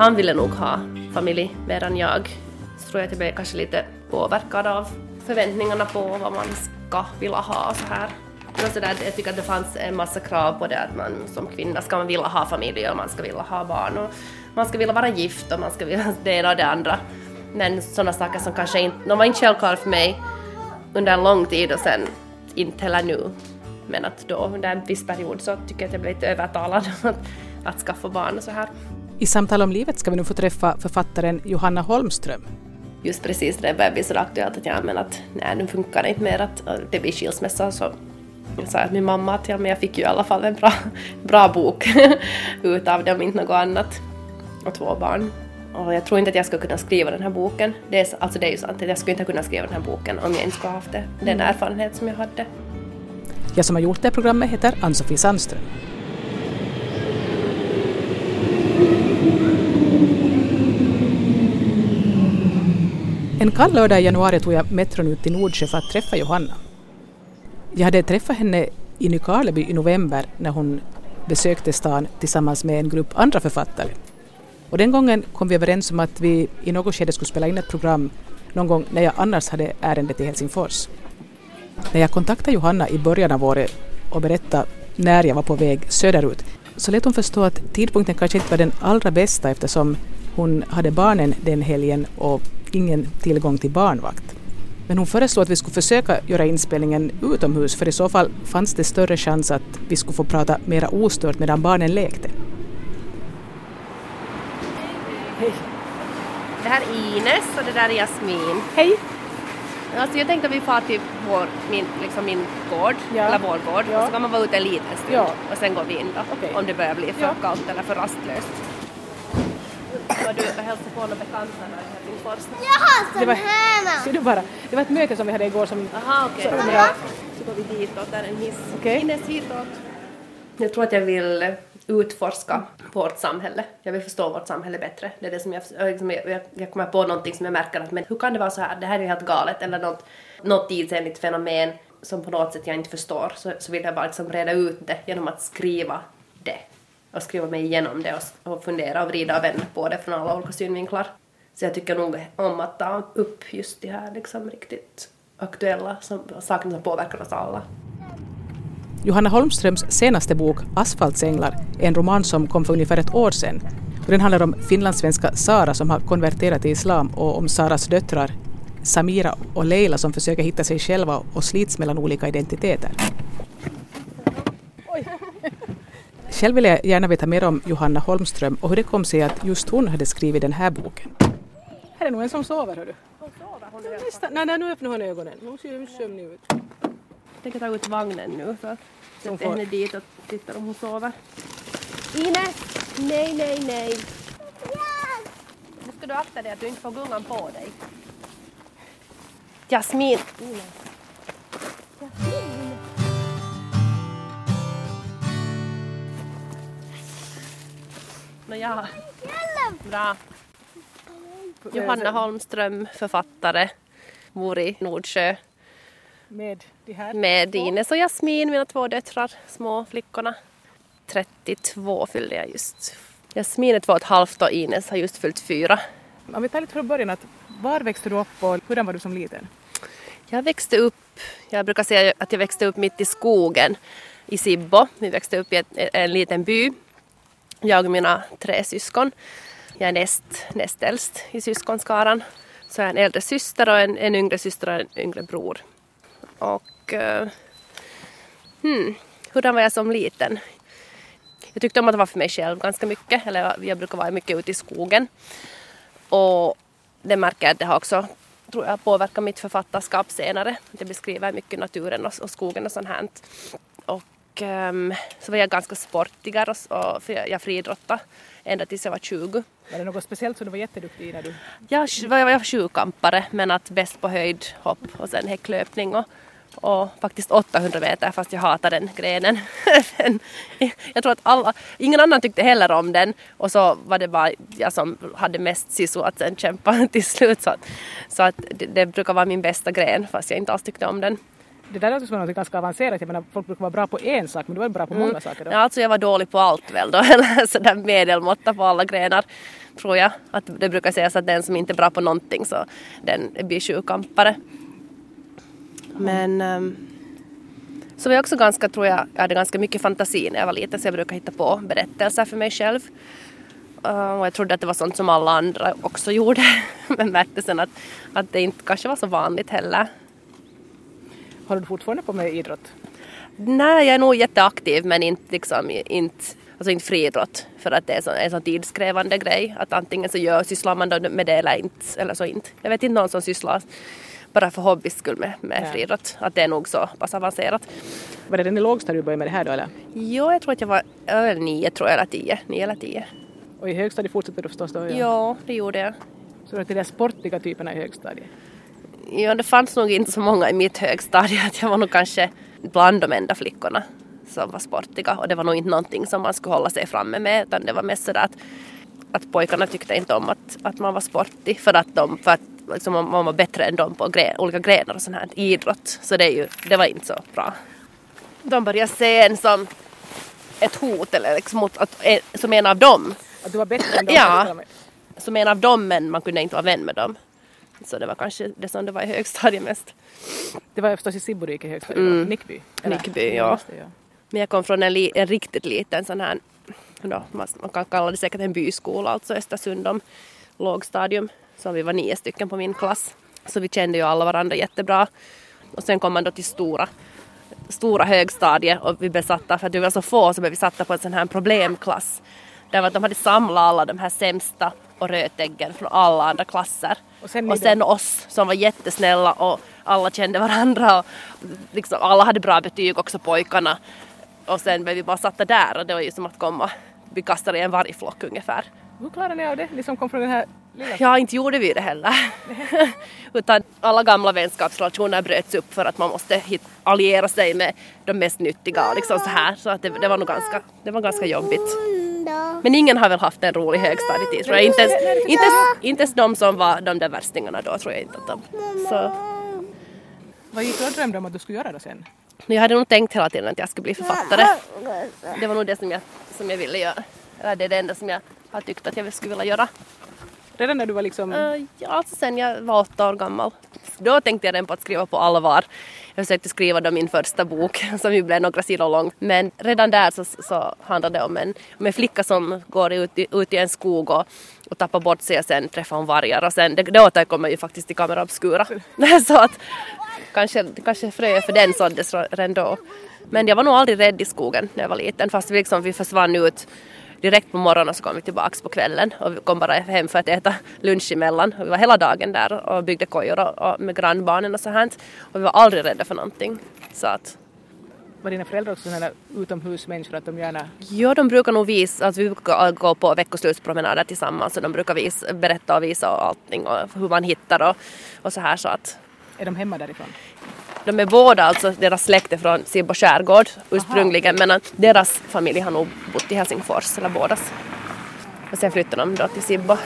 han ville nog ha familj medan jag så tror jag att jag blev kanske lite påverkad av förväntningarna på vad man ska vilja ha och så här. Men så där, jag tycker att det fanns en massa krav på det att man som kvinna ska man vilja ha familj och man ska vilja ha barn och man ska vilja vara gift och man ska vilja det ena och det andra. Men sådana saker som kanske inte, de var inte självklara för mig under en lång tid och sen inte heller nu. Men att då under en viss period så tycker jag att jag blev lite övertalad att, att skaffa barn och så här. I Samtal om livet ska vi nu få träffa författaren Johanna Holmström. Just precis det börjar bli så aktuellt att jag men att nej nu funkar det inte mer att det blir skilsmässa så jag sa till min mamma att ja, men jag fick ju i alla fall en bra, bra bok utav det om inte något annat. Och två barn. Och jag tror inte att jag skulle kunna skriva den här boken. Det är, alltså det är ju sant, jag skulle inte kunna skriva den här boken om jag inte skulle ha haft det, den mm. erfarenhet som jag hade. Jag som har gjort det programmet heter Ann-Sofie Sandström. En kall lördag i januari tog jag metron ut till Nordsjö för att träffa Johanna. Jag hade träffat henne i Nykarleby i november när hon besökte stan tillsammans med en grupp andra författare. Och den gången kom vi överens om att vi i något skede skulle spela in ett program någon gång när jag annars hade ärende till Helsingfors. När jag kontaktade Johanna i början av året och berättade när jag var på väg söderut så lät hon förstå att tidpunkten kanske inte var den allra bästa eftersom hon hade barnen den helgen och ingen tillgång till barnvakt. Men hon föreslog att vi skulle försöka göra inspelningen utomhus för i så fall fanns det större chans att vi skulle få prata mera ostört medan barnen lekte. Hej. Det här är Ines och det där är Jasmin. Hej. Alltså jag tänkte att vi far till vår, min, liksom min gård, ja. eller vår gård, ja. och så kan man vara ute en liten stund ja. och sen går vi in då, okay. om det börjar bli för ja. kallt eller för rastlöst. Var du och hälsade på några bekanta Helsingfors? Har sån här! Ser du bara, det var ett möte som vi hade igår som... Aha, okej. Okay. Så, ja. så går vi ditåt, där är en hiss. Okay. Ines hitåt. Jag tror att jag vill utforska vårt samhälle. Jag vill förstå vårt samhälle bättre. Det är det som jag, liksom, jag, jag kommer på någonting som jag märker att men hur kan det vara så här, det här är ju helt galet eller något, något tidsenligt fenomen som på något sätt jag inte förstår så, så vill jag bara liksom reda ut det genom att skriva det och skriva mig igenom det och, och fundera och vrida och vända på det från alla olika synvinklar. Så jag tycker nog om att ta upp just de här liksom riktigt aktuella som, sakerna som påverkar oss alla. Johanna Holmströms senaste bok Asfaltsänglar är en roman som kom för ungefär ett år sedan. Den handlar om finlandssvenska Sara som har konverterat till islam och om Saras döttrar Samira och Leila som försöker hitta sig själva och slits mellan olika identiteter. Själv vill jag gärna veta mer om Johanna Holmström och hur det kom sig att just hon hade skrivit den här boken. Är nog en som sover, hördu. Hon sover? Hon är... Nej, nej, nu öppnar hon ögonen. Hon ser sömnig ut. Jag tänker ta ut vagnen nu så sätter henne dit och tittar om hon sover. Ines! Nej, nej, nej. Nu ska du akta dig att du inte får gungan på dig. Jasmin! Ines. Jasmin! Nåja. Bra. Johanna Holmström, författare, bor i Nordsjö. Med de här Med Ines och Jasmin, mina två döttrar, små flickorna. 32 fyllde jag just. Jasmin är två och ett halvt och Ines har just fyllt fyra. Om vi tar lite från början, att var växte du upp och hurdan var du som liten? Jag växte upp, jag brukar säga att jag växte upp mitt i skogen i Sibbo. Vi växte upp i ett, en liten by jag och mina tre syskon. Jag är näst, näst äldst i syskonskaran. Så jag är en äldre syster och en, en yngre syster och en yngre bror. Och uh, hmm, hurdan var jag som liten? Jag tyckte om att vara för mig själv ganska mycket. Eller jag brukar vara mycket ute i skogen. Och det märker jag att det har också tror jag påverkat mitt författarskap senare. Jag beskriver mycket naturen och, och skogen och sånt här. Och um, så var jag ganska sportigare och, och jag, jag friidrottade ända tills jag var 20. Var det något speciellt som du var jätteduktig i när du... Jag var, jag var sjukampare men att bäst på höjdhopp och sen häcklöpning och, och faktiskt 800 meter fast jag hatar den grenen. jag tror att alla, ingen annan tyckte heller om den och så var det bara jag som hade mest sisu att sen kämpa till slut så att, så att det, det brukar vara min bästa gren fast jag inte alls tyckte om den. Det där låter som något ganska avancerat. Jag menar, folk brukar vara bra på en sak men du var bra på många saker då. Ja, alltså jag var dålig på allt väl då, eller sådär medelmåtta på alla grenar tror jag. Att det brukar sägas att den som inte är bra på någonting så den blir sjukampare. Men um, så var jag också ganska, tror jag, jag hade ganska mycket fantasi när jag var liten så jag brukade hitta på berättelser för mig själv. Uh, och jag trodde att det var sånt som alla andra också gjorde. Men märkte sen att, att det inte kanske var så vanligt heller. Håller du fortfarande på med idrott? Nej, jag är nog jätteaktiv men inte, liksom, inte, alltså inte friidrott för att det är så, en sån tidskrävande grej att antingen så gör, sysslar man med det eller inte, eller så inte. Jag vet inte någon som sysslar bara för hobbys skull med, med ja. friidrott. Att det är nog så pass avancerat. Var det den i lågstadiet du började med det här då eller? Jo, jag tror att jag var äh, nio tror jag, eller tio. Nio eller tio. Och i högstadiet fortsatte du förstås då? Ja, ja det gjorde jag. Så det var de sportiga typerna i högstadiet? Ja, det fanns nog inte så många i mitt högstadie. Att jag var nog kanske bland de enda flickorna som var sportiga och det var nog inte någonting som man skulle hålla sig framme med utan det var mest sådär att, att pojkarna tyckte inte om att, att man var sportig för att, de, för att liksom, man var bättre än dem på gre olika grenar och sånt här idrott så det, är ju, det var inte så bra. De började se en som ett hot eller liksom mot, att, som en av dem. Att du var bättre än dem? Ja, som en av dem men man kunde inte vara vän med dem. Så det var kanske det som det var i högstadiet mest. Det var förstås i Sibborike i högstadiet, mm. Nickby? Eller? Nickby, ja. Det, ja. Men jag kom från en, li, en riktigt liten sån här, då, man, man kan kalla det säkert en byskola, alltså Östersundom lågstadium. Så vi var nio stycken på min klass. Så vi kände ju alla varandra jättebra. Och sen kom man då till stora, stora högstadiet och vi blev satta, för att vi var så få så blev vi satta på en sån här problemklass. Där att de hade samlat alla de här sämsta och rötäggen från alla andra klasser. Och sen, och sen oss som var jättesnälla och alla kände varandra och liksom, alla hade bra betyg också pojkarna. Och sen blev vi bara satta där och det var ju som att komma, vi kastade i en vargflock ungefär. Hur klarade ni av det? Ni som kom från den här lilla... Ja, inte gjorde vi det heller. Utan alla gamla vänskapsrelationer bröts upp för att man måste alliera sig med de mest nyttiga liksom så här. Så att det, det var nog ganska, det var ganska jobbigt. Men ingen har väl haft en rolig högstadietid tror jag. Inte ens, inte, ens, inte ens de som var de där värstingarna då tror jag inte att de... Så. Vad gick du och drömde om att du skulle göra då sen? Jag hade nog tänkt hela tiden att jag skulle bli författare. Det var nog det som jag, som jag ville göra. Eller det är det enda som jag har tyckt att jag skulle vilja göra. Redan när du var liksom... Uh, ja, alltså sen jag var åtta år gammal. Då tänkte jag redan på att skriva på allvar. Jag försökte skriva då min första bok som ju blev några sidor lång. Men redan där så, så handlade det om en, om en flicka som går ut i, ut i en skog och, och tappar bort sig och sen träffar hon vargar och sen det, det återkommer ju faktiskt till Kamera Obscura. så att kanske, kanske frö för den såddes redan då. Men jag var nog aldrig rädd i skogen när jag var liten fast vi, liksom, vi försvann ut direkt på morgonen så kom vi tillbaks på kvällen och vi kom bara hem för att äta lunch emellan. Och vi var hela dagen där och byggde kojor och, och med grannbarnen och så här. Och vi var aldrig rädda för någonting. Så att, var dina föräldrar också sådana utomhusmänniskor att de gärna... Ja, de brukar nog visa, alltså vi brukar gå på veckoslutspromenader tillsammans och de brukar visa, berätta och visa och allting och hur man hittar och, och så här så att... Är de hemma därifrån? De är båda, alltså deras släkt är från Sibbo skärgård ursprungligen Aha, men deras familj har nog bott i Helsingfors, eller bådas. Och sen flyttade de då till Sibbo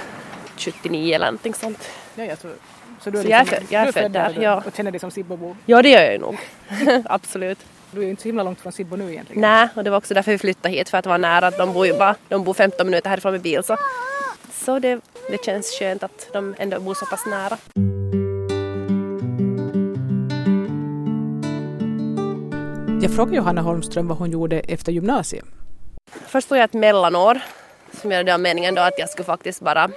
79 eller någonting sånt. Ja, jag tror, så du är, så jag är, liksom- född, jag är född där, ja. Och känner dig som Sibbabo? Ja, det gör jag ju nog. Absolut. Du är ju inte så himla långt från Sibbo nu egentligen. Nej, och det var också därför vi flyttade hit, för att vara nära. De bor ju bara de bor 15 minuter härifrån med bil. Så, så det, det känns skönt att de ändå bor så pass nära. Jag frågade Johanna Holmström vad hon gjorde efter gymnasiet. Först tog jag ett mellanår som jag var meningen då att jag skulle faktiskt bara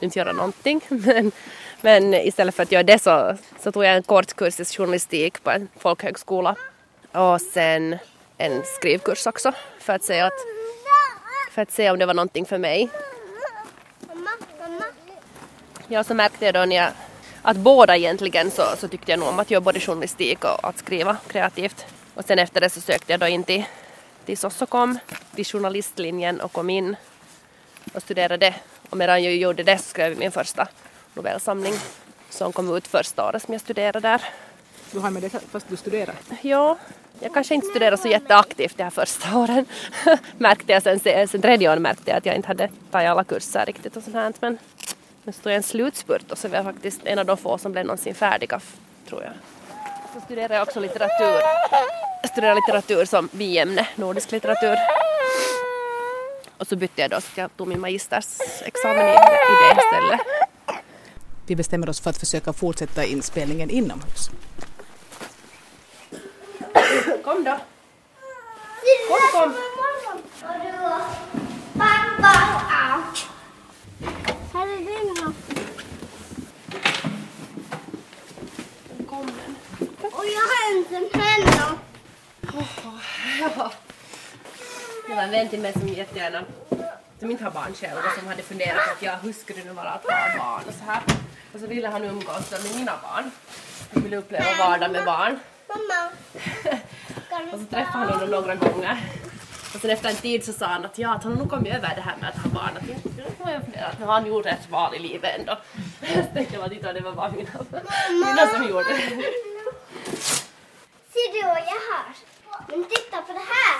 inte göra någonting. Men, men istället för att göra det så, så tog jag en kort kurs i journalistik på en folkhögskola. Och sen en skrivkurs också för att se, att, för att se om det var någonting för mig. Ja, så märkte jag då när jag, att båda egentligen så, så tyckte jag nog om att göra både journalistik och att skriva kreativt. Och sen efter det så sökte jag då in till, till Sossokom, till journalistlinjen och kom in och studerade. Och medan jag gjorde det så skrev jag min första novellsamling som kom ut första året som jag studerade där. Du har med det fast du studerar? Ja, jag kanske inte studerade så jätteaktivt de här första åren. märkte jag sen, sen tredje året märkte jag att jag inte hade tagit alla kurser riktigt och sånt här. Men nu står jag en slutspurt och så var jag faktiskt en av de få som blev någonsin färdiga, tror jag. Studerar jag också litteratur. Jag studerar litteratur som biämne, nordisk litteratur. Och så bytte jag då så jag tog min magistersexamen i, i det istället. Vi bestämmer oss för att försöka fortsätta inspelningen inomhus. Kom då. Kom, kom. Pappa och allt. Här är din då. Kom den. Och jag har en sån här då. Ja. Det var en vän till mig som jättegärna, som inte har barn själv och som hade funderat på att ja, hur skulle det vara att ha barn och så här. Och så ville han umgås med mina barn. Han ville uppleva vardag med barn. Mamma. Och så träffade han honom några gånger. Och sen efter en tid så sa han att ja, att han har nog kommit över det här med att ha barn. Att nu jag att nu har han gjort rätt val i livet ändå. Så tänkte jag att det var bara mina, mina som gjorde det. Ser du vad jag har? Men titta på det här.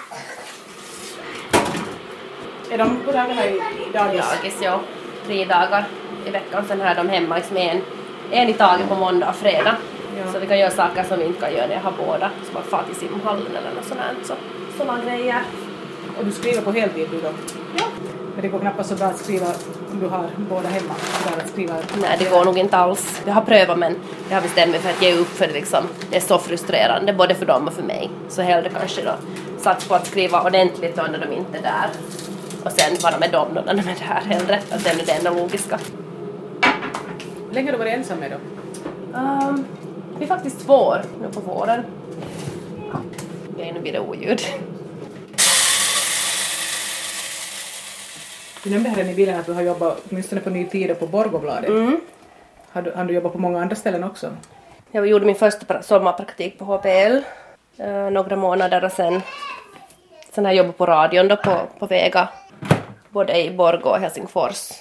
Är de på dagarna i, dagis? dagis, ja. Tre dagar i veckan. Sen har de hemma liksom en, en i taget på måndag och fredag. Ja. Så vi kan göra saker som vi inte kan göra när jag har båda. Som att fara till simhallen eller något sånt. Så, sådana grejer. Och du skriver på heltid du då? Ja. Men det går knappast så bra att skriva om du har båda hemma. Bara att skriva. Nej, det går nog inte alls. Jag har prövat men jag har bestämt mig för att ge upp för det, liksom, det är så frustrerande både för dem och för mig. Så hellre kanske då sats på att skriva ordentligt då när de inte är där. Och sen vara med dem när de är där hellre. Att det är det enda logiska. Hur länge har du varit ensam med då? Um, vi är faktiskt två år nu på våren. Ja, nu blir det oljud. Du nämnde här i bilen att du har jobbat åtminstone på Ny Tid och på Borgobladet. Har, du, har du jobbat på många andra ställen också? Jag gjorde min första pra- sommarpraktik på HPL eh, några månader och sen, sen har jag jobbat på radion då på, på Vega, både i Borgå och Helsingfors.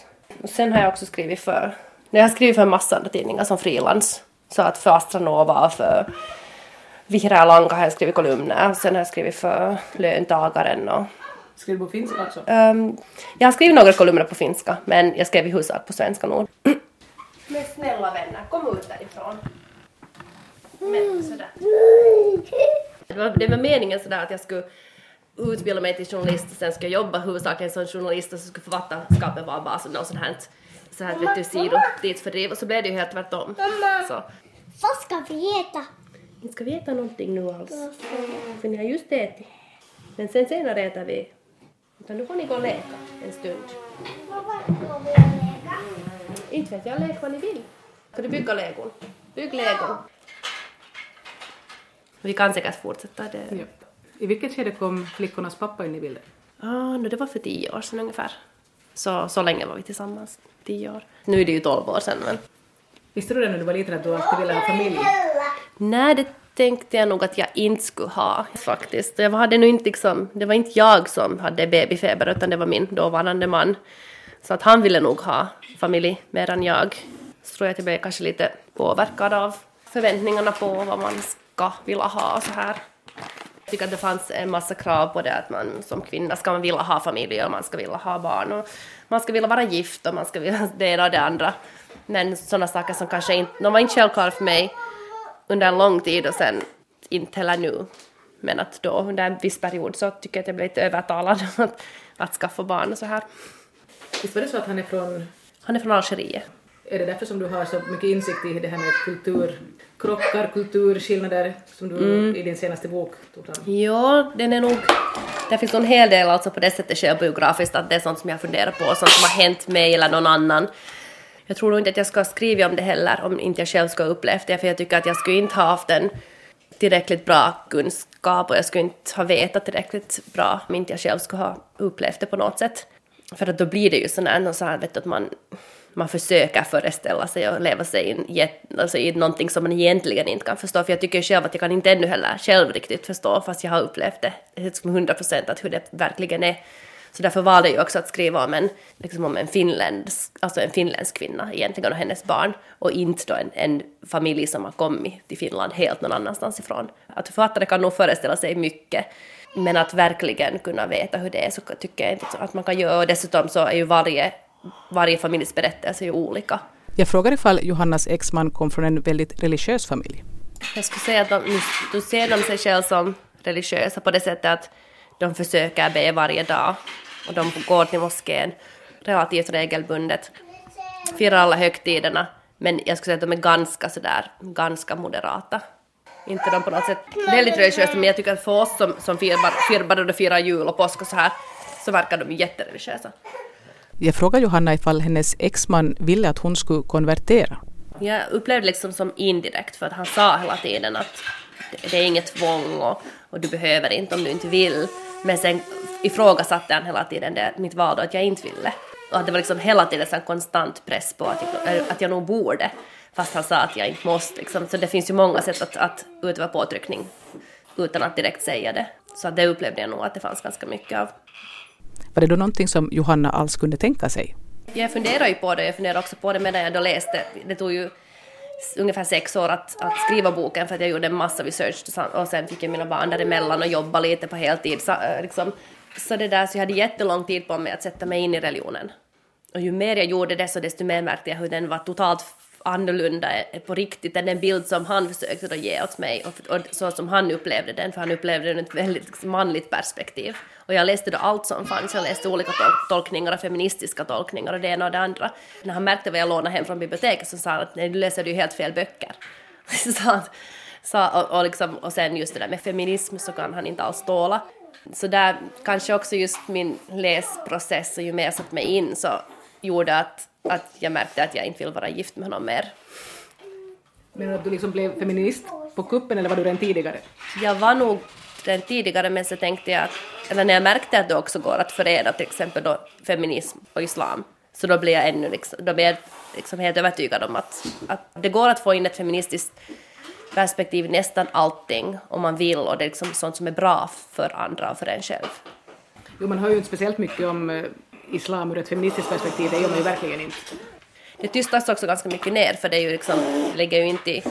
Sen har jag också skrivit för, jag har skrivit för en massa andra tidningar som frilans. Så att för Astranova och för Vihreä Lanka har jag skrivit kolumner sen har jag skrivit för Löntagaren och Skriver du på finska också? Ehm, jag har skrivit några kolumner på finska, men jag skrev i huvudsak på svenska nog. Men snälla vänner, kom ut därifrån. Men sådär. Det var, det var meningen sådär att jag skulle utbilda mig till journalist och sen skulle jag jobba huvudsakligen som journalist och så skulle författarskapet vara bara sådant sånt här, så här vet du, sido dit fördriv och så blev det ju helt tvärtom. Så, Vad ska vi äta? inte ska vi äta någonting nu alls. För ni har just ätit. Men sen senare äter vi. Utan nu får ni gå och leka en stund. Vad ska vi äta? Inte vet jag, lek vad ni vill. Ska du bygga legon? Bygg legon. Vi kan säkert fortsätta det. Ja. I vilket skede kom flickornas pappa in i bilden? Ah, no, det var för tio år sedan ungefär. Så, så länge var vi tillsammans. Tio år. Nu är det ju tolv år sedan men. Visste du det när du var liten att du alltid ville ha familj? Nej, det tänkte jag nog att jag inte skulle ha faktiskt. Jag hade nog inte liksom, det var inte jag som hade babyfeber utan det var min dåvarande man. Så att han ville nog ha familj mer än jag. Så tror jag att jag blev kanske lite påverkad av förväntningarna på vad man ska vilja ha och så här. Tycker att det fanns en massa krav på det att man som kvinna ska man vilja ha familj och man ska vilja ha barn och man ska vilja vara gift och man ska vilja det ena och det andra. Men sådana saker som kanske inte, de var inte självklara för mig under en lång tid och sen inte heller nu. Men att då under en viss period så tycker jag att jag blev lite övertalad att, att skaffa barn och så här. Visst var det så att han är från... Han är från Algeriet. Är det därför som du har så mycket insikt i det här med kulturkrockar, kulturskillnader som du i din senaste bok tog fram? Ja, den är nog... Det finns nog en hel del alltså på det sättet självbiografiskt att det är sånt som jag funderar på, sånt som har hänt mig eller någon annan. Jag tror nog inte att jag ska skriva om det heller om inte jag själv ska ha upplevt det, för jag tycker att jag skulle inte ha haft en tillräckligt bra kunskap och jag skulle inte ha vetat tillräckligt bra om inte jag själv skulle ha upplevt det på något sätt. För att då blir det ju sån här, så här vet du, att man, man försöker föreställa sig och leva sig in i, alltså i någonting som man egentligen inte kan förstå. För jag tycker själv att jag kan inte ännu heller själv riktigt förstå, fast jag har upplevt det liksom 100 procent att hur det verkligen är. Så därför valde jag också att skriva om en, liksom om en, finländsk, alltså en finländsk kvinna egentligen och hennes barn och inte då en, en familj som har kommit till Finland helt någon annanstans ifrån. Att författare kan nog föreställa sig mycket men att verkligen kunna veta hur det är så tycker jag inte att man kan göra och dessutom så är ju varje, varje familjs berättelse ju olika. Jag frågar ifall Johannas exman kom från en väldigt religiös familj. Jag skulle säga att de, då ser de sig själva som religiösa på det sättet att de försöker be varje dag och de går till moskén relativt regelbundet, firar alla högtiderna, men jag skulle säga att de är ganska sådär, ganska moderata. Inte de på något sätt väldigt religiösa, men jag tycker att för oss som, som firar, firar, och firar jul och påsk och så här, så verkar de jättereligiösa. Jag frågade Johanna ifall hennes exman ville att hon skulle konvertera. Jag upplevde liksom som indirekt, för att han sa hela tiden att det är inget tvång och, och du behöver inte om du inte vill. Men sen ifrågasatte han hela tiden det, mitt val då att jag inte ville. Och att det var liksom hela tiden en konstant press på att jag, att jag nog borde. Fast han sa att jag inte måste. Liksom. Så det finns ju många sätt att, att utöva påtryckning utan att direkt säga det. Så det upplevde jag nog att det fanns ganska mycket av. Var det då någonting som Johanna alls kunde tänka sig? Jag funderar ju på det, jag funderar också på det medan jag då läste. Det tog ju ungefär sex år att, att skriva boken för att jag gjorde en massa research och sen fick jag mina barn däremellan och jobba lite på heltid. Så, eh, liksom, så det där, så jag hade jättelång tid på mig att sätta mig in i religionen. Och ju mer jag gjorde det så desto mer märkte jag hur den var totalt annorlunda på riktigt än den bild som han försökte då ge åt mig och, och, så som han upplevde den, för han upplevde den ur ett väldigt manligt perspektiv. Och jag läste då allt som fanns, jag läste olika tol tolkningar och feministiska tolkningar och det ena och det andra. När han märkte vad jag lånade hem från biblioteket så sa han att nej, du läser ju helt fel böcker. så, så, och, och, liksom, och sen just det där med feminism så kan han inte alls tåla. Så där kanske också just min läsprocess och ju mer jag satt mig in så gjorde att, att jag märkte att jag inte vill vara gift med honom mer. Men att du liksom blev feminist på kuppen eller var du den tidigare? Jag var nog den tidigare men så tänkte jag att, eller när jag märkte att det också går att förena till exempel då feminism och islam, så då blev jag ännu liksom, då blev jag liksom helt övertygad om att, att det går att få in ett feministiskt perspektiv nästan allting om man vill och det är liksom sånt som är bra för andra och för en själv. Jo, man hör ju inte speciellt mycket om eh, islam ur ett feministiskt perspektiv, det gör man ju verkligen inte. Det tystas också ganska mycket ner för det är ju liksom, det ligger ju inte i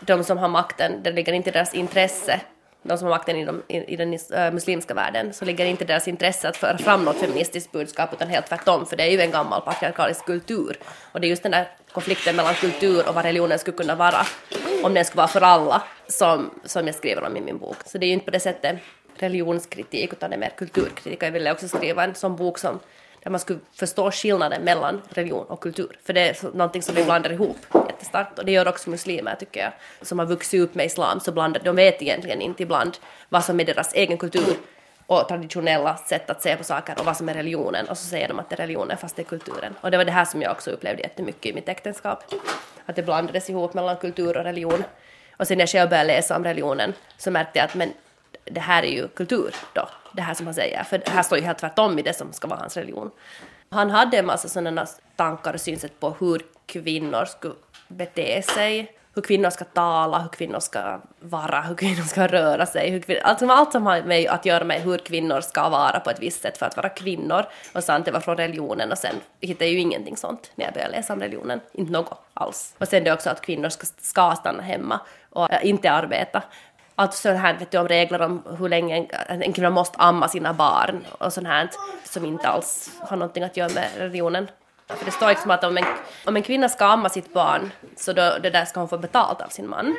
de som har makten, det ligger inte i deras intresse de som har makten i, de, i, den uh, muslimska världen, så ligger inte deras intresse att föra fram något feministiskt budskap, utan helt tvärtom, för det är ju en gammal patriarkalisk kultur. Och det är just den där konflikten mellan kultur och vad religionen skulle kunna vara, om den skulle vara för alla, som, som jag skriver om i min bok. Så det är ju inte på det sättet religionskritik, utan det är mer kulturkritik. Och jag ville också skriva en sån bok som där man skulle förstå skillnaden mellan religion och kultur. För det är någonting som vi blandar ihop jättestarkt och det gör också muslimer tycker jag, som har vuxit upp med islam, så blandar, de vet egentligen inte ibland vad som är deras egen kultur och traditionella sätt att se på saker och vad som är religionen och så säger de att det är religionen fast det är kulturen. Och det var det här som jag också upplevde jättemycket i mitt äktenskap, att det blandades ihop mellan kultur och religion. Och sen när jag själv började läsa om religionen så märkte jag att men det här är ju kultur då, det här som han säger, för det här står ju helt tvärtom i det som ska vara hans religion. Han hade en massa sådana tankar och synsätt på hur kvinnor skulle bete sig, hur kvinnor ska tala, hur kvinnor ska vara, hur kvinnor ska röra sig, hur kvinnor, alltså allt som har med att göra med hur kvinnor ska vara på ett visst sätt för att vara kvinnor. Och sen det var från religionen och sen hittade jag ju ingenting sånt när jag började läsa om religionen, inte något alls. Och sen det också att kvinnor ska, ska stanna hemma och inte arbeta allt sånt här, vet du, om regler om hur länge en, en kvinna måste amma sina barn och sånt här som inte alls har någonting att göra med religionen. För det står liksom att om en, om en kvinna ska amma sitt barn så då, det där ska hon få betalt av sin man.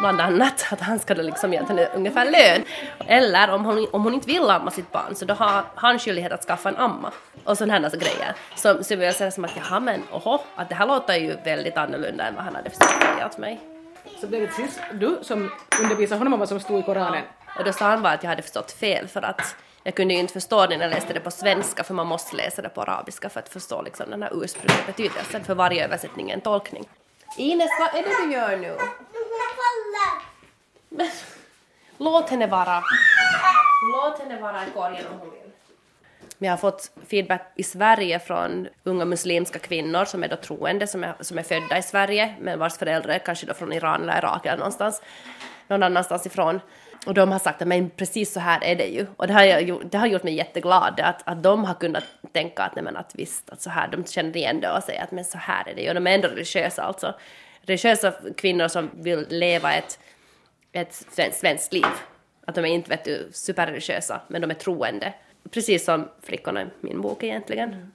Bland annat att han ska då liksom ge henne ungefär lön. Eller om hon, om hon inte vill amma sitt barn så då har han skyldighet att skaffa en amma. Och sådana här alltså grejer. Så, så vill jag säga som att jaha men oho, att det här låter ju väldigt annorlunda än vad han hade försökt säga åt mig. Så blev det precis du som undervisade honom om vad som stod i Koranen? Och då sa han bara att jag hade förstått fel för att jag kunde ju inte förstå det när jag läste det på svenska för man måste läsa det på arabiska för att förstå liksom den här ursprungliga betydelsen för varje översättning är en tolkning. Ines, vad är det du gör nu? Låt henne vara. Låt henne vara i korgen om hon vill. Men jag har fått feedback i Sverige från unga muslimska kvinnor som är då troende, som är, som är födda i Sverige, men vars föräldrar kanske då från Iran eller Irak eller någonstans, någon annanstans ifrån. Och de har sagt att men precis så här är det ju. Och det har, det har gjort mig jätteglad att, att de har kunnat tänka att, nej, men att visst, att så här, de känner igen det och säger att men så här är det ju. Och de är ändå religiösa alltså. Religiösa kvinnor som vill leva ett, ett svenskt, svenskt liv. Att de är inte vet du, superreligiösa, men de är troende. Precis som flickorna i min bok egentligen.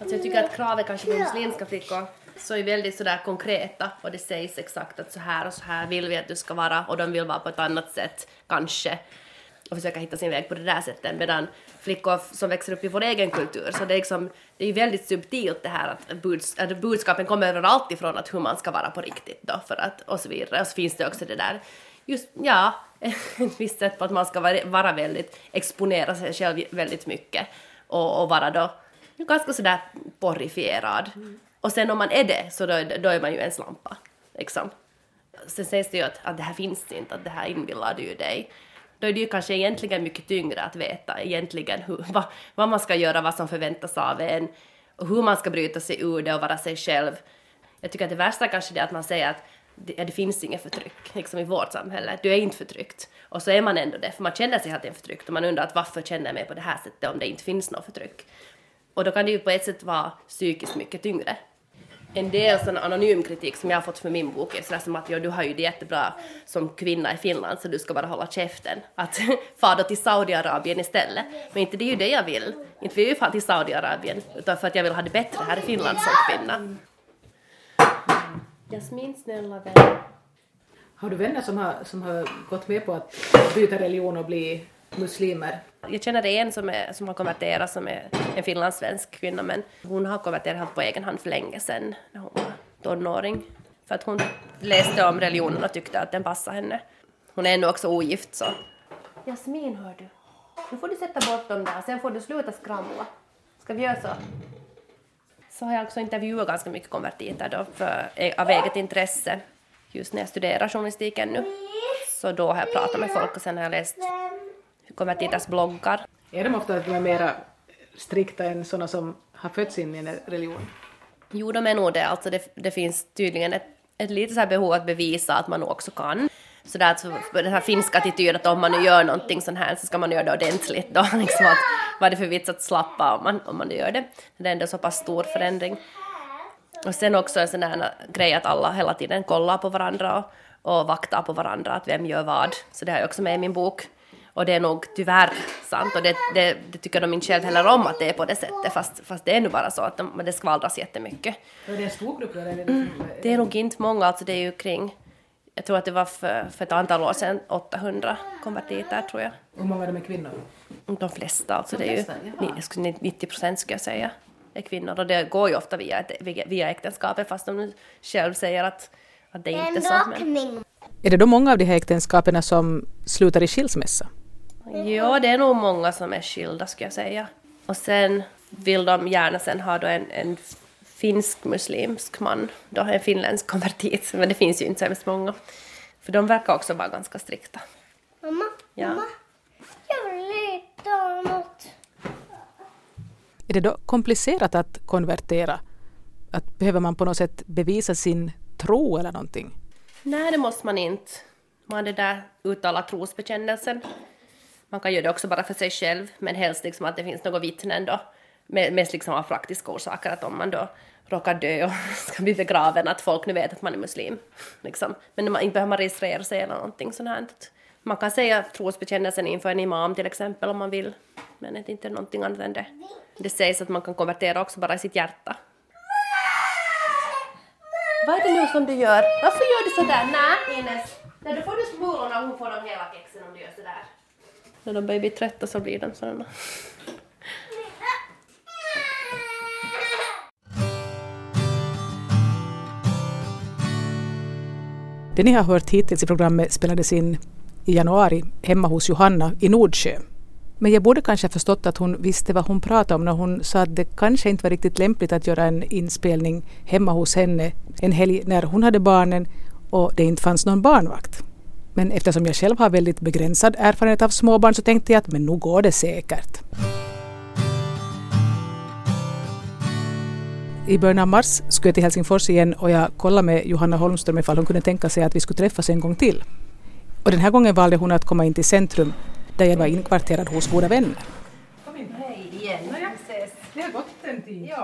Alltså jag tycker att kravet kanske på muslimska flickor så är väldigt sådär konkreta och det sägs exakt att så här och så här vill vi att du ska vara och de vill vara på ett annat sätt, kanske och försöka hitta sin väg på det där sättet. Medan flickor som växer upp i vår egen kultur så det är liksom det är väldigt subtilt det här att, buds, att budskapen kommer överallt ifrån att hur man ska vara på riktigt då för att och så vidare. Och så finns det också det där just ja ett visst sätt på att man ska vara, vara väldigt exponera sig själv väldigt mycket och, och vara då ganska sådär porrifierad mm. och sen om man är det så då, då är man ju en slampa liksom sen sägs det ju att, att det här finns inte, att det här inbillar du dig då är det ju kanske egentligen mycket tyngre att veta egentligen hur, vad, vad man ska göra, vad som förväntas av en och hur man ska bryta sig ur det och vara sig själv. Jag tycker att det värsta kanske är att man säger att det, det finns inget förtryck liksom i vårt samhälle. Du är inte förtryckt. Och så är man ändå det, för man känner sig alltid förtryckt och man undrar att varför känner jag mig på det här sättet om det inte finns något förtryck. Och då kan det ju på ett sätt vara psykiskt mycket tyngre en del sån anonym kritik som jag har fått för min bok är sådär som att ja, du har ju det jättebra som kvinna i Finland så du ska bara hålla käften. Att far då till Saudiarabien istället. Men inte det är ju det jag vill. Inte vill jag ju fara till Saudiarabien utan för att jag vill ha det bättre här i Finland som kvinna. Jasmin, snälla vän. Har du vänner som har, som har gått med på att byta religion och bli muslimer? Jag känner en som, är, som har konverterat som är en finlandssvensk kvinna men hon har konverterat på egen hand för länge sedan när hon var tonåring. För att hon läste om religionen och tyckte att den passade henne. Hon är ännu också ogift så. Jasmin hör du, nu får du sätta bort dem där sen får du sluta skramla. Ska vi göra så? Så har jag också intervjuat ganska mycket konvertiter då för, av eget intresse just när jag studerar journalistiken nu. Så då har jag pratat med folk och sen har jag läst konvertiters bloggar. Är de ofta att de är mera strikta än sådana som har fötts in i en religion? Jo, de är nog det. Alltså det, det finns tydligen ett, ett litet så behov att bevisa att man också kan. Så där, alltså, den här finska attityden att om man nu gör någonting sånt här så ska man göra det ordentligt då. Liksom att, vad är det för vits att slappa om man, om man gör det? Det är ändå så pass stor förändring. Och sen också en sån här grej att alla hela tiden kollar på varandra och, och vaktar på varandra, att vem gör vad. Så det har jag också med i min bok. Och det är nog tyvärr sant och det, det, det tycker de inte själv heller om att det är på det sättet fast, fast det är nu bara så att de, det skvallras jättemycket. Och det är en stor grupp? Mm, det är nog inte många, alltså det är ju kring jag tror att det var för, för ett antal år sedan 800 konvertiter tror jag. Hur många av dem är kvinnor? De flesta, alltså de flesta, det är ju 90 procent skulle jag säga är kvinnor och det går ju ofta via, via äktenskapet fast de själv säger att, att det är inte är så. Men... Är det då många av de här äktenskapen som slutar i skilsmässa? Ja, det är nog många som är skilda skulle jag säga. Och sen vill de gärna sen ha då en, en finsk muslimsk man, då en finländsk konvertit, men det finns ju inte så hemskt många. För de verkar också vara ganska strikta. Mamma, ja. mamma, jag vill lite något. Är det då komplicerat att konvertera? Att behöver man på något sätt bevisa sin tro eller någonting? Nej, det måste man inte. Man det där uttala trosbekännelsen man kan göra det också bara för sig själv, men helst liksom att det finns några vittnen då, mest liksom av praktiska orsaker, att om man då råkar dö och ska bli begraven, att folk nu vet att man är muslim. Liksom. Men man, inte behöver man registrera sig eller någonting sånt här. Man kan säga trosbekännelsen inför en imam till exempel om man vill, men det är inte någonting annat än det. Det sägs att man kan konvertera också bara i sitt hjärta. Vad är det nu som du gör? Varför gör du sådär? Nej, Ines. Nej, då får du smulorna och hon får dem hela kexen om du gör sådär. När de börjar bli trötta så blir de sådana. Det ni har hört hittills i programmet spelades in i januari hemma hos Johanna i Nordsjö. Men jag borde kanske ha förstått att hon visste vad hon pratade om när hon sa att det kanske inte var riktigt lämpligt att göra en inspelning hemma hos henne en helg när hon hade barnen och det inte fanns någon barnvakt. Men eftersom jag själv har väldigt begränsad erfarenhet av småbarn så tänkte jag att men nu går det säkert. I början av mars skulle jag till Helsingfors igen och jag kollade med Johanna Holmström ifall hon kunde tänka sig att vi skulle träffas en gång till. Och den här gången valde hon att komma in till centrum där jag var inkvarterad hos goda vänner. Kom in. Hej igen. Det har gått en tid. Ja.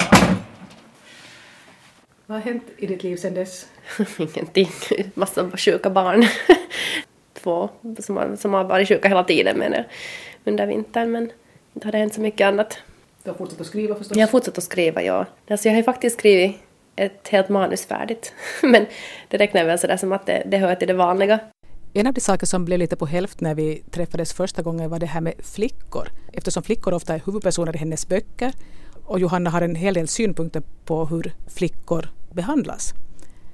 Vad har hänt i ditt liv sedan dess? Ingenting. Massa sjuka barn. Två som har, som har varit sjuka hela tiden menar under vintern men inte har det hänt så mycket annat. Du har fortsatt att skriva förstås? Jag har fortsatt att skriva, ja. Alltså jag har ju faktiskt skrivit ett helt manus färdigt. Men det räknar väl sådär som att det, det hör till det vanliga. En av de saker som blev lite på hälft när vi träffades första gången var det här med flickor. Eftersom flickor ofta är huvudpersoner i hennes böcker och Johanna har en hel del synpunkter på hur flickor behandlas.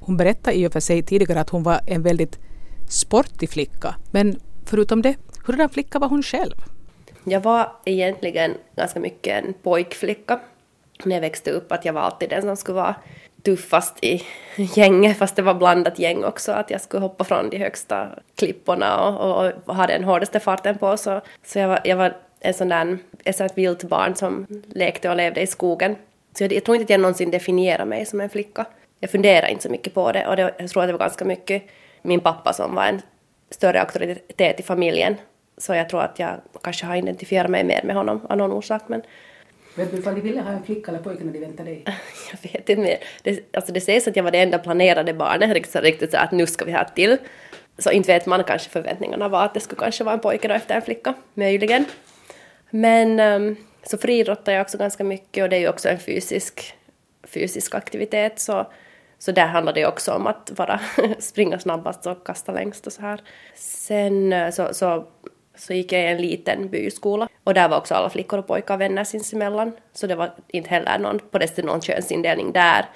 Hon berättade i och för sig tidigare att hon var en väldigt sportig flicka. Men förutom det, hurdan flicka var hon själv? Jag var egentligen ganska mycket en pojkflicka när jag växte upp. Att jag var alltid den som skulle vara tuffast i gänget, fast det var blandat gäng också. Att jag skulle hoppa från de högsta klipporna och, och, och ha den hårdaste farten på. Så, så jag, var, jag var en sån där, ett sånt vilt barn som lekte och levde i skogen. Så jag, jag tror inte att jag någonsin definierade mig som en flicka. Jag funderade inte så mycket på det och det, jag tror att det var ganska mycket min pappa som var en större auktoritet i familjen. Så jag tror att jag kanske har identifierat mig mer med honom av någon orsak. Men Vet du ifall de ville ha en flicka eller pojke när de väntade dig? jag vet inte mer. Det, alltså det sägs att jag var det enda planerade barnet, riktigt, riktigt så att nu ska vi ha ett till. Så inte vet man kanske förväntningarna var att det skulle kanske vara en pojke då efter en flicka, möjligen. Men um, så friidrottar jag också ganska mycket och det är ju också en fysisk, fysisk aktivitet så, så där handlar det också om att vara springa snabbast och kasta längst och så här. Sen eh, så, så, så gick jag i en liten byskola och där var också alla flickor och pojkar vänner sinsemellan så det var inte heller någon, på det någon könsindelning där.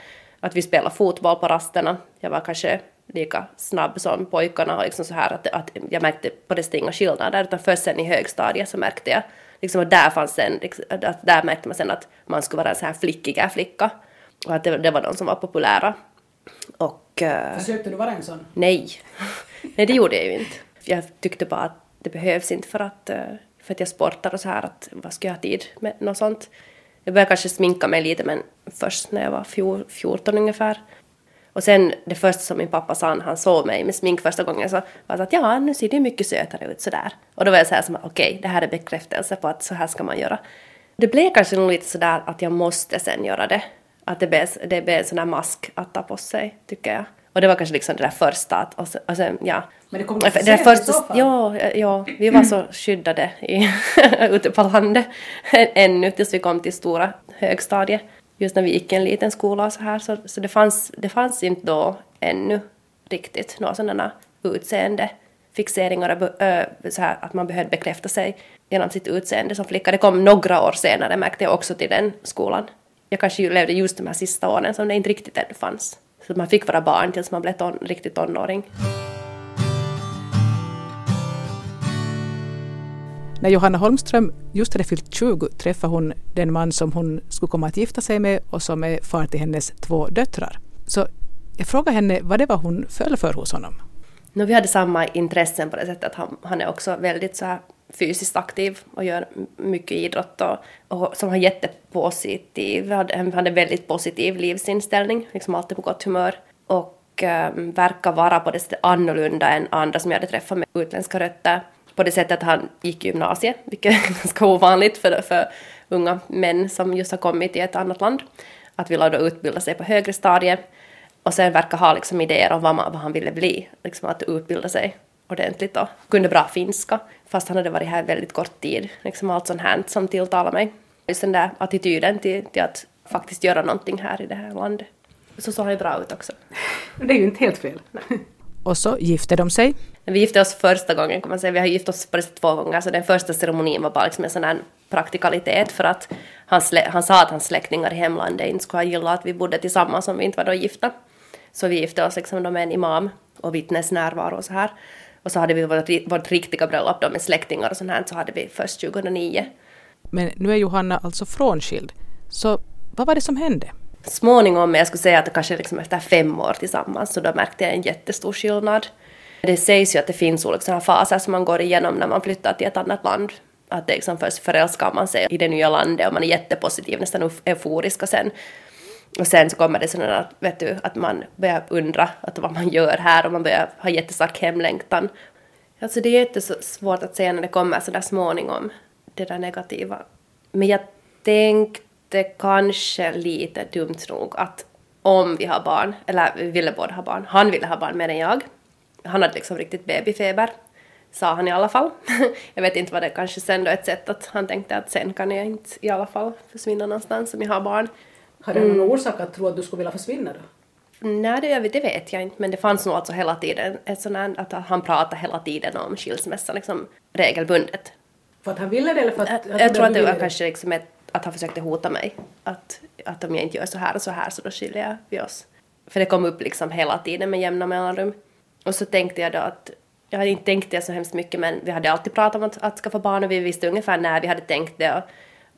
Att vi spelade fotboll på rasterna. Jag var kanske lika snabb som pojkarna och liksom så här att, att jag märkte på det inga skillnader utan först sen i högstadiet så märkte jag liksom att där fanns en, liksom, att där märkte man sen att man skulle vara en så här flickiga flicka och att det, det var de som var populära. Och... Uh, Försökte du vara en sån? Nej. nej, det gjorde jag ju inte. Jag tyckte bara att det behövs inte för att, eh, för att jag sportar och så här att vad ska jag ha tid med något sånt. Jag började kanske sminka mig lite men först när jag var 14 ungefär. Och sen det första som min pappa sa när han såg mig med smink första gången så var det att ja, nu ser du mycket sötare ut sådär. Och då var jag så här som okej, okay, det här är bekräftelse på att så här ska man göra. Det blev kanske nog lite sådär att jag måste sen göra det. Att det blev, det blev en sån där mask att ta på sig, tycker jag. Och det var kanske liksom det där första att, och sen, och sen ja. Men det kom det där första, ja, ja, vi var så skyddade i, ute på landet ännu tills vi kom till stora högstadiet just när vi gick i en liten skola och så här, så, så det, fanns, det fanns inte då ännu riktigt några sådana utseende fixeringar, så här, att man behövde bekräfta sig genom sitt utseende som flicka. Det kom några år senare märkte jag också till den skolan. Jag kanske levde just de här sista åren som det inte riktigt ännu fanns. Så man fick vara barn tills man blev ton, riktigt tonåring. När Johanna Holmström just hade fyllt 20 träffade hon den man som hon skulle komma att gifta sig med och som är far till hennes två döttrar. Så jag frågade henne vad det var hon föll för hos honom. No, vi hade samma intressen på det sättet att han, han är också väldigt så här fysiskt aktiv och gör mycket idrott och, och som har jättepositiv, han hade väldigt positiv livsinställning, liksom alltid på gott humör. Och um, verkar vara på det sättet annorlunda än andra som jag hade träffat med utländska rötter. På det sättet att han gick gymnasiet, vilket är ganska ovanligt för, för unga män som just har kommit till ett annat land. Att vilja då utbilda sig på högre stadier. Och sen verkar ha liksom idéer om vad, man, vad han ville bli, liksom att utbilda sig ordentligt och kunde bra finska fast han hade varit här väldigt kort tid. Liksom allt sånt här som tilltalar mig. Just den där attityden till, till att faktiskt göra någonting här i det här landet. Så såg han ju bra ut också. Det är ju inte helt fel. Och så gifte de sig. Vi gifte oss första gången kan man säga. Vi har gift oss på två gånger. Så den första ceremonin var bara liksom en sån här praktikalitet för att han, han sa att hans släktingar i hemlandet inte skulle ha gillat att vi bodde tillsammans om vi inte var då gifta. Så vi gifte oss liksom då med en imam och vittnesnärvaro och så här. Och så hade vi vårt, vårt riktiga bröllop då med släktingar och sånt här, så hade vi först 2009. Men nu är Johanna alltså frånskild. Så vad var det som hände? Småningom, jag skulle säga att kanske liksom efter fem år tillsammans, så då märkte jag en jättestor skillnad. Det sägs ju att det finns olika faser som man går igenom när man flyttar till ett annat land. Att det liksom först förälskar man sig i det nya landet och man är jättepositiv, nästan euforisk och sen och sen så kommer det sådana vet du, att man börjar undra att vad man gör här och man börjar ha jättestark hemlängtan. Alltså det är jättesvårt att säga när det kommer sådär småningom, det där negativa. Men jag tänkte kanske lite dumt nog att om vi har barn, eller vi ville båda ha barn, han ville ha barn mer än jag. Han hade liksom riktigt babyfeber, sa han i alla fall. jag vet inte vad det kanske sen då ett sätt att han tänkte att sen kan jag inte i alla fall försvinna någonstans om jag har barn. Hade han någon orsak att tro att du skulle vilja försvinna då? Nej, det, det vet jag inte, men det fanns nog alltså hela tiden ett sånt här, att han pratade hela tiden om skilsmässa liksom regelbundet. För att han ville det eller för att... Jag, att jag tror att det var kanske liksom ett, att han försökte hota mig. Att, att om jag inte gör så här och så här så då skiljer vi oss. För det kom upp liksom hela tiden med jämna mellanrum. Och så tänkte jag då att, jag hade inte tänkt det så hemskt mycket men vi hade alltid pratat om att, att skaffa barn och vi visste ungefär när vi hade tänkt det. Och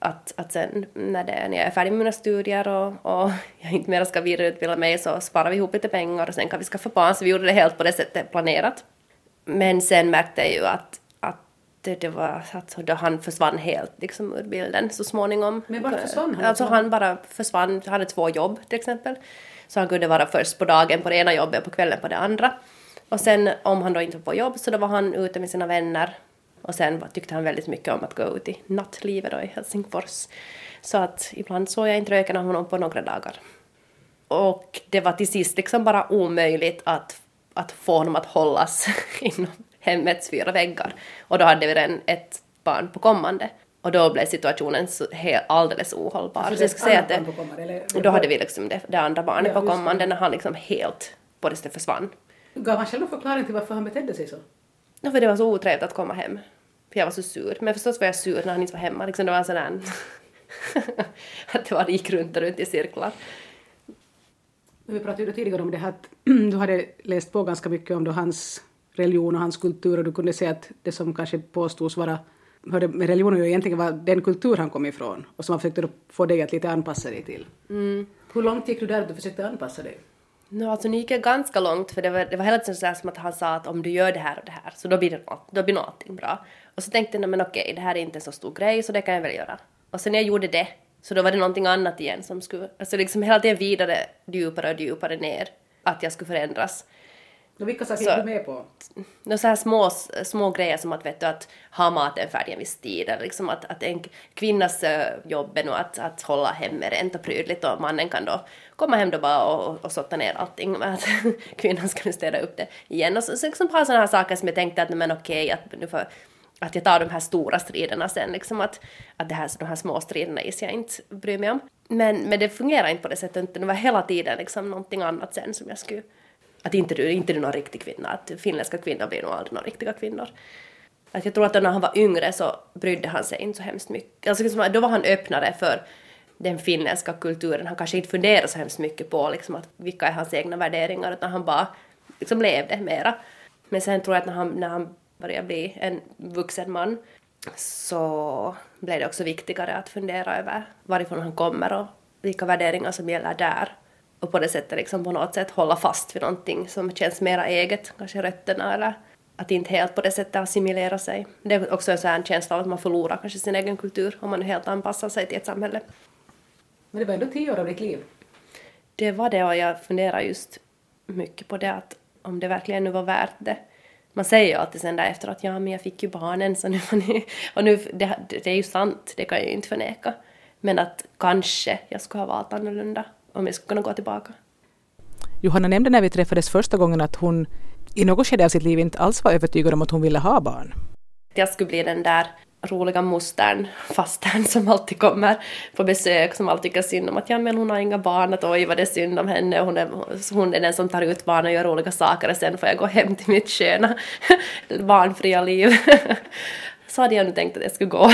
att, att sen när, det, när jag är färdig med mina studier och, och jag inte mer ska vidareutbilda mig så sparar vi ihop lite pengar och sen kan vi skaffa barn. Så vi gjorde det helt på det sättet planerat. Men sen märkte jag ju att, att det, det var alltså då han försvann helt liksom ur bilden så småningom. Men vart försvann han? Alltså han bara försvann, han hade två jobb till exempel. Så han kunde vara först på dagen på det ena jobbet och på kvällen på det andra. Och sen om han då inte var på jobb så då var han ute med sina vänner och sen tyckte han väldigt mycket om att gå ut i nattlivet då i Helsingfors. Så att ibland såg jag inte röken av honom på några dagar. Och det var till sist liksom bara omöjligt att, att få honom att hållas inom hemmets fyra väggar. Och då hade vi redan ett barn på kommande. Och då blev situationen så helt, alldeles ohållbar. Alltså så jag det skulle säga att kommande, eller- det, då hade vi liksom det, det andra barnet Ja, på det. kommande när han liksom helt på det försvann. Gav han själv en förklaring till varför han betedde sig så? Ja, för det var så otrevligt att komma hem. För jag var så sur. Men förstås var jag sur när han inte var hemma. Liksom det var en sån där... att det bara gick runt och runt i cirklar. Vi pratade ju tidigare om det här att du hade läst på ganska mycket om då hans religion och hans kultur och du kunde se att det som kanske påstods vara hörde med religionen egentligen var den kultur han kom ifrån och som han försökte få dig att lite anpassa dig till. Hur långt gick du där att du försökte anpassa dig? No, alltså nu gick jag ganska långt för det var, det var hela tiden så som att han sa att om du gör det här och det här så då blir det något, då blir nog allting bra. Och så tänkte jag, men okej, det här är inte en så stor grej så det kan jag väl göra. Och sen när jag gjorde det så då var det någonting annat igen som skulle, alltså liksom hela tiden vidare, djupare och djupare ner, att jag skulle förändras. Och vilka saker gick du med på? Nå så här små, små grejer som att, vet du, att ha maten färdig en viss tid eller liksom att, att en kvinnas eh, jobb är nog att, att hålla hemmet rent och prydligt och mannen kan då komma hem då bara och, och, sotta ner allting med att kvinnan ska nu städa upp det igen och så, så liksom bara sådana här saker som jag tänkte att men okej att nu får att jag tar de här stora striderna sen liksom att, att det här, de här små striderna is jag inte bryr mig om. Men, men det fungerar inte på det sättet, det var hela tiden liksom någonting annat sen som jag skulle att inte du, inte du någon riktig kvinna, att finländska kvinnor blir nog aldrig några riktiga kvinnor. Att jag tror att när han var yngre så brydde han sig inte så hemskt mycket. Alltså liksom, då var han öppnare för den finländska kulturen. Han kanske inte funderade så hemskt mycket på liksom, att vilka är hans egna värderingar utan han bara liksom levde mera. Men sen tror jag att när han, när han började bli en vuxen man så blev det också viktigare att fundera över varifrån han kommer och vilka värderingar som gäller där. Och på det sättet liksom på något sätt hålla fast vid någonting som känns mera eget, kanske rötterna eller att inte helt på det sättet assimilera sig. Det är också en sån känsla av att man förlorar kanske sin egen kultur om man helt anpassar sig till ett samhälle. Men det var ändå tio år av ditt liv. Det var det och jag funderar just mycket på det att om det verkligen nu var värt det. Man säger ju alltid sen där efter att ja men jag fick ju barnen så nu får ni... Och nu, det, det är ju sant, det kan jag ju inte förneka. Men att kanske jag skulle ha valt annorlunda om jag skulle kunna gå tillbaka. Johanna nämnde när vi träffades första gången att hon i något skede av sitt liv inte alls var övertygad om att hon ville ha barn. Jag skulle bli den där roliga mostern, fastern som alltid kommer på besök, som alltid tycker synd om att ja men hon har inga barn, att oj vad det är synd om henne, hon är, hon är den som tar ut barn och gör roliga saker och sen får jag gå hem till mitt sköna barnfria liv. Så hade jag nu tänkt att det skulle gå.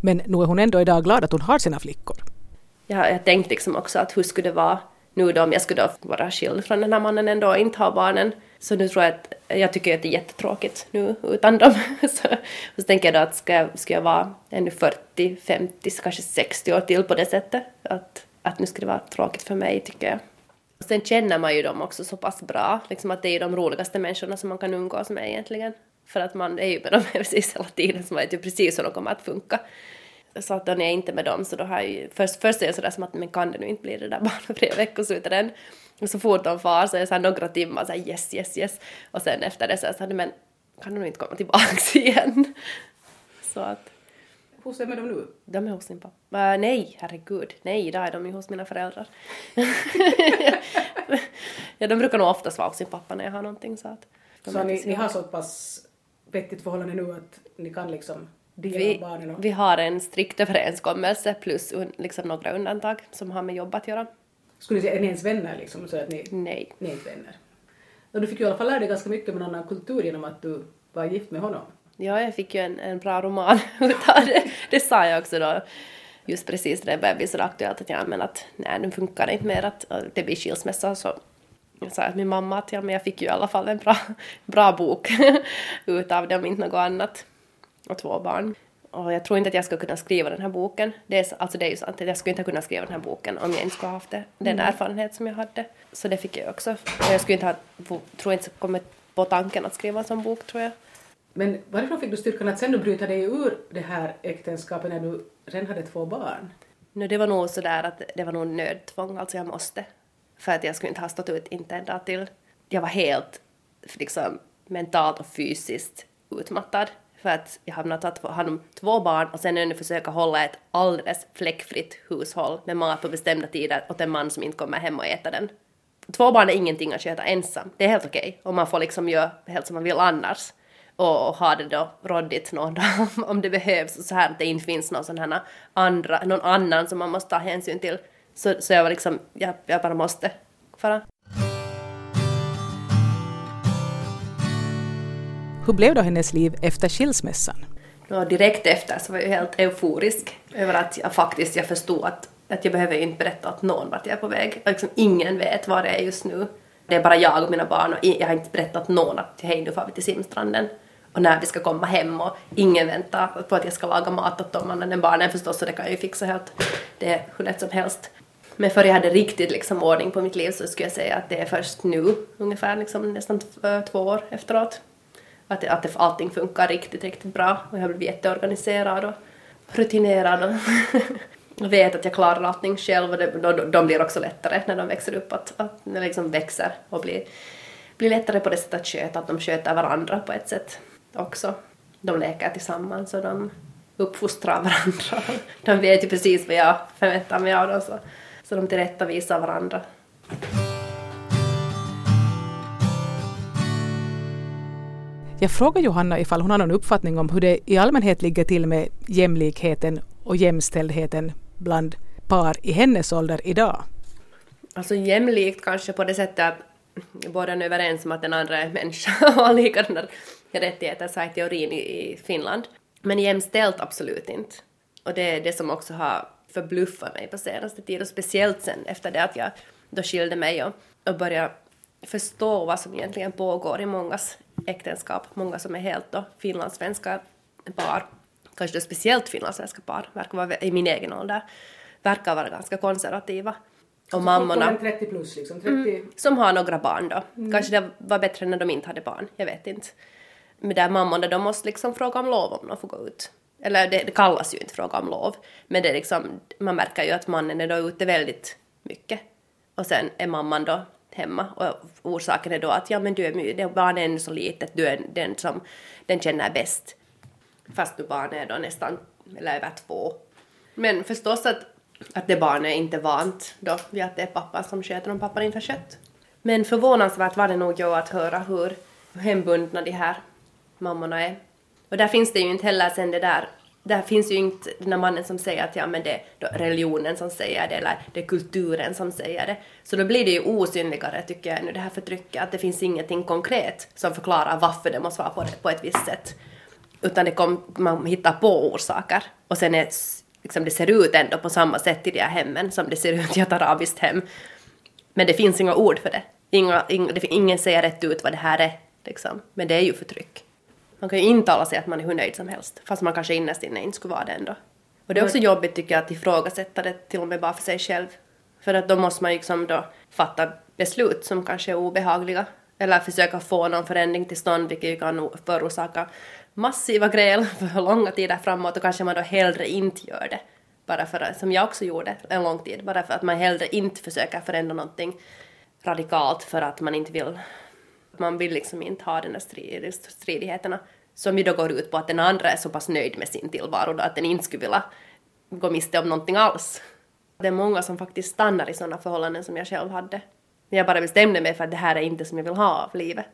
Men nu är hon ändå idag glad att hon har sina flickor. Jag, jag tänkte liksom också att hur skulle det vara nu då om jag skulle då vara skild från den här mannen ändå och inte ha barnen. Så nu tror jag att jag tycker att det är jättetråkigt nu utan dem. Så, så tänker jag då att ska jag, ska jag vara ännu 40, 50, kanske 60 år till på det sättet. Att, att nu ska det vara tråkigt för mig tycker jag. Och sen känner man ju dem också så pass bra, liksom att det är ju de roligaste människorna som man kan umgås med egentligen. För att man är ju med dem precis hela tiden, så man vet ju precis hur de kommer att funka. Så att då när jag inte är med dem så då har jag ju, först, först är jag sådär som att men kan det nu inte bli det där barnfria veckoslutet än? Och så fort de far så är det så här några timmar så här yes, yes, yes. Och sen efter det så är jag så här, men kan de inte komma tillbaks igen? Så att Hur är med dem nu? de är hos sin pappa. Äh, nej, herregud. Nej, idag är de ju hos mina föräldrar. ja, de brukar nog oftast vara hos sin pappa när jag har någonting så att... Så är ni, ni har så pass vettigt förhållande nu att ni kan liksom Vi, vi har en strikt överenskommelse plus un, liksom några undantag som har med jobb att göra. Skulle ni säga, är ni ens vänner liksom? Så att ni, Nej. ni är inte vänner? Och du fick ju i alla fall lära dig ganska mycket om en annan kultur genom att du var gift med honom. Ja, jag fick ju en, en bra roman utav det. Det sa jag också då. Just precis när det började bli så aktuellt att ja, men att nej, nu funkar det inte mer att att det blir skilsmässa så jag sa till min mamma att ja, men jag fick ju i alla fall en bra, bra bok utav det om inte något annat. Och två barn. Och jag tror inte att jag skulle kunna skriva den här boken. Det är, så- alltså det är ju sant jag skulle inte kunna skriva den här boken om jag inte skulle ha haft det, den erfarenhet som jag hade. Så det fick jag också. Och jag skulle inte ha, tror inte kommit på tanken att skriva en sån bok tror jag. Men varifrån fick du styrkan att sen du bryta dig ur det här äktenskapet när du redan hade två barn? No, det var nog sådär att det var nog nödtvång, alltså jag måste. För att jag skulle inte ha stått ut inte en dag till. Jag var helt liksom mentalt och fysiskt utmattad. För att jag har tagit hand om två barn och sen ännu försöka hålla ett alldeles fläckfritt hushåll med mat på bestämda tider åt en man som inte kommer hem och äter den. Två barn är ingenting att sköta ensam. Det är helt okej. Och man får liksom göra helt som man vill annars. Och, och ha det då råddigt någon dag om det behövs. Så här att det inte finns någon sån här andra, någon annan som man måste ta hänsyn till. Så, så jag var liksom, jag, jag bara måste fara. Hur blev då hennes liv efter skilsmässan? Ja, direkt efter så var jag helt euforisk över att jag faktiskt jag förstod att, att jag behöver inte berätta åt någon vart jag är på väg. Och Liksom, ingen vet var jag är just nu. Det är bara jag och mina barn och jag har inte berättat någon att hej nu far vi till simstranden. Och när vi ska komma hem och ingen väntar på att jag ska laga mat åt dem annat än barnen förstås så det kan jag ju fixa helt. Det är hur lätt som helst. Men för jag hade riktigt liksom ordning på mitt liv så skulle jag säga att det är först nu, ungefär liksom nästan två år efteråt. Att, att det, allting funkar riktigt, riktigt bra och jag har blivit jätteorganiserad och rutinerad och och vet att jag klarar allting själv och det, de, de blir också lättare när de växer upp, att, att de liksom växer och blir, blir lättare på det sättet att sköta, att de sköter varandra på ett sätt också. De leker tillsammans och de uppfostrar varandra. De vet ju precis vad jag förväntar mig av dem så, så de tillrättavisar varandra. Jag frågar Johanna ifall hon har någon uppfattning om hur det i allmänhet ligger till med jämlikheten och jämställdheten bland par i hennes ålder idag. Alltså jämlikt kanske på det sättet att båda är överens om att den andra är människa och har likadana rättigheter, så här teorin i, Finland. Men jämställt absolut inte. Och det är det som också har förbluffat mig på senaste tiden, och speciellt sen efter det att jag då skilde mig och, och började förstå vad som egentligen pågår i mångas äktenskap, många som är helt då finlandssvenska par, kanske då speciellt finlandssvenska par, verkar vara i min egen ålder, verkar vara ganska konservativa. Och mammorna 30 plus liksom, 30... som har några barn då. Kanske det var bättre när de inte hade barn, jag vet inte. Men där mammorna, de måste liksom fråga om lov om de får gå ut. Eller det, det kallas ju inte fråga om lov, men det är liksom, man märker ju att mannen är då ute väldigt mycket. Och sen är mamman då hemma och orsaken är då att ja men du är my- det barnet är ännu så litet, du är den som den känner bäst. Fast du barnet är då nästan, eller över två. Men förstås att, att det barnet är inte vant då vid att det är pappan som sköter om pappan inte har skött. Men förvånansvärt var det nog jag att höra hur hembundna de här mammorna är. Och där finns det ju inte heller sen det där, där finns ju inte den där mannen som säger att ja men det är då religionen som säger det eller det är kulturen som säger det. Så då blir det ju osynligare tycker jag nu det här förtrycket, att det finns ingenting konkret som förklarar varför det måste vara på, det, på ett visst sätt. Utan det kom, man hittar på orsaker och sen är, liksom, det ser ut ändå på samma sätt i de här hemmen som det ser ut i ett arabiskt hem. Men det finns inga ord för det. Inga, ing, det ingen säger rätt ut vad det här är. Liksom. Men det är ju förtryck. Man kan ju intala sig att man är hur nöjd som helst. Fast man kanske innerst inne inte skulle vara det ändå. Och det är också jobbigt tycker jag att ifrågasätta det till och med bara för sig själv. För att då måste man ju liksom då fatta beslut som kanske är obehagliga. Eller försöka få någon förändring till stånd vilket ju kan förorsaka massiva gräl för långa tider framåt och kanske man då hellre inte gör det. Bara för att, som jag också gjorde en lång tid, bara för att man hellre inte försöker förändra någonting radikalt för att man inte vill man vill liksom inte ha den där strid, stridigheterna som ju då går ut på att den andra är så pass nöjd med sin tillvaro då att den inte skulle vilja gå miste om någonting alls. Det är många som faktiskt stannar i sådana förhållanden som jag själv hade. Men jag bara bestämde mig för att det här är inte som jag vill ha av livet.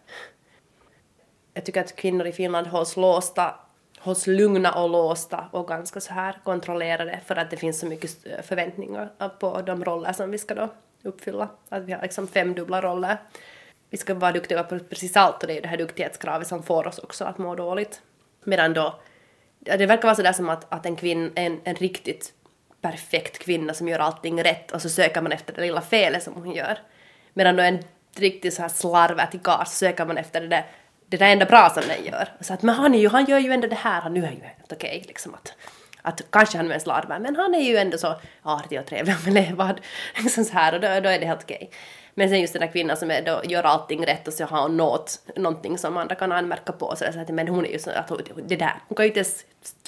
Jag tycker att kvinnor i Finland hålls låsta hålls lugna och låsta och ganska så här kontrollerade för att det finns så mycket förväntningar på de roller som vi ska då uppfylla. Att vi har liksom fem dubbla roller. Vi ska vara duktiga på precis allt och det är ju det här duktighetskravet som får oss också att må dåligt. Medan då, det verkar vara sådär som att, att en kvinna, en, en riktigt perfekt kvinna som gör allting rätt och så söker man efter det lilla felet som hon gör. Medan då en riktigt så här slarvig karl så söker man efter det där det där enda bra som den gör. Och Så att men han, är ju, han gör ju ändå det här, han nu är ju helt okej okay, liksom att, att kanske han är en slarvar men han är ju ändå så artig och trevlig och levad liksom så här och då, då är det helt okej. Okay. Men sen just den där kvinnan som är, då gör allting rätt och så har hon något, någonting som andra kan anmärka på så, att men hon är ju så att det där, hon kan ju inte ens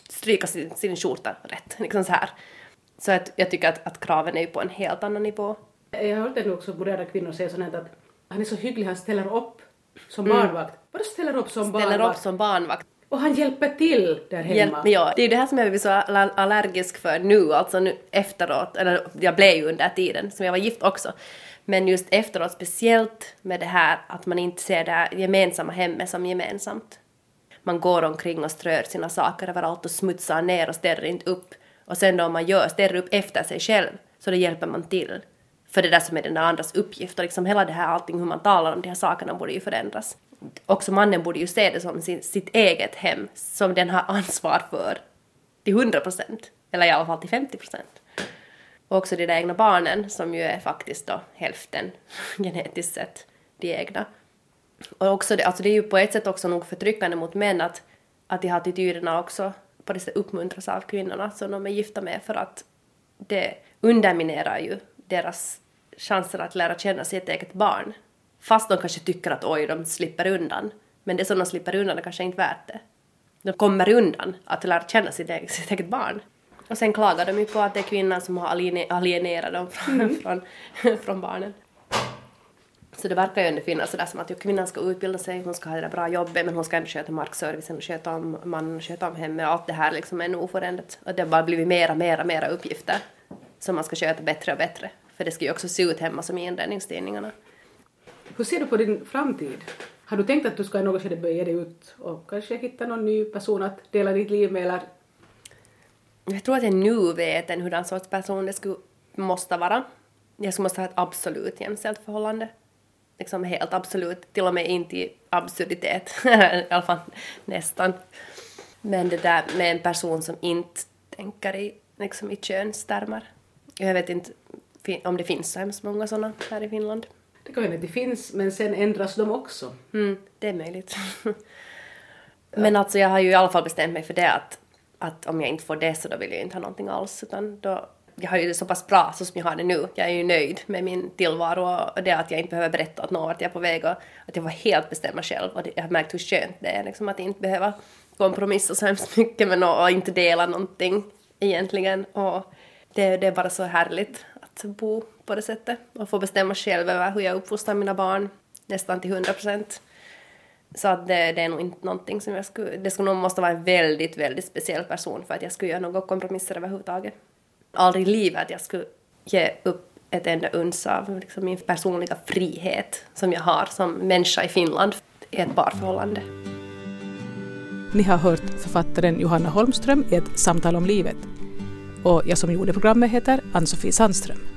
stryka sin, sin skjorta rätt liksom så här. Så att jag tycker att, att kraven är ju på en helt annan nivå. Jag har hört också moderna kvinnor säga sånt att han är så hygglig, han ställer upp som mm. barnvakt. Vadå ställer upp som ställer barnvakt? upp som barnvakt. Och han hjälper till där hemma. Hjälp, ja, det är ju det här som jag blir så allergisk för nu, alltså nu efteråt, eller jag blev ju under tiden som jag var gift också. Men just efteråt, speciellt med det här att man inte ser det här gemensamma hemmet som gemensamt. Man går omkring och strör sina saker överallt och smutsar ner och städar inte upp. Och sen då om man gör, städar upp efter sig själv, så då hjälper man till. För det där som är den där andras uppgift och liksom hela det här allting hur man talar om de här sakerna borde ju förändras. Också mannen borde ju se det som sin, sitt eget hem som den har ansvar för till 100 procent, eller i alla fall till 50 procent. Och också de där egna barnen som ju är faktiskt då hälften genetiskt sett de egna. Och också det, alltså det är ju på ett sätt också nog förtryckande mot män att, att de här attityderna också på det sättet uppmuntras av kvinnorna som de är gifta med för att det underminerar ju deras chanser att lära känna sitt eget barn. Fast de kanske tycker att oj, de slipper undan. Men det som de slipper undan är kanske inte värt det. De kommer undan att lära känna sitt eget, sitt eget barn. Och sen klagar de ju på att det är kvinnan som har alienerat dem från, mm. från, från barnen. Så det verkar ju ändå finnas sådär som att kvinnan ska utbilda sig, hon ska ha det där bra jobbet men hon ska ändå sköta markservicen, sköta om mannen, sköta om hemmet och allt det här liksom är nog oförändrat. Och det har bara blivit mera, mera, mera uppgifter som man ska sköta bättre och bättre. För det ska ju också se ut hemma som i inredningstidningarna. Hur ser du på din framtid? Har du tänkt att du ska i något skede börja dig ut och kanske hitta någon ny person att dela ditt liv med eller? Jag tror att jag nu vet en hurdan sorts person det skulle måste vara. Jag skulle måste ha ett absolut jämställt förhållande. Liksom helt absolut, till och med inte i absurditet. I alla fall nästan. Men det där med en person som inte tänker i, liksom i könstermer. Jag vet inte om det finns så hemskt många sådana här i Finland. Det kan hända att det finns, men sen ändras de också. Mm, det är möjligt. men alltså jag har ju i alla fall bestämt mig för det att, att om jag inte får det så då vill jag inte ha någonting alls utan då jag har ju det så pass bra så som jag har det nu. Jag är ju nöjd med min tillvaro och det att jag inte behöver berätta åt någon vart jag är på väg och att jag får helt bestämma själv och jag har märkt hur skönt det är liksom att inte behöva kompromissa så hemskt mycket med någon och inte dela någonting egentligen och det, det är bara så härligt att bo på det sättet och få bestämma själv över hur jag uppfostrar mina barn nästan till 100 procent. Så att det, det, är nog inte någonting som jag skulle... Det skulle nog måste vara en väldigt, väldigt speciell person för att jag skulle göra några kompromisser överhuvudtaget. Aldrig i livet att jag skulle ge upp ett enda uns av liksom min personliga frihet som jag har som människa i Finland i ett parförhållande. Ni har hört författaren Johanna Holmström i ett samtal om livet och jag som gjorde programmet heter Ann-Sofie Sandström.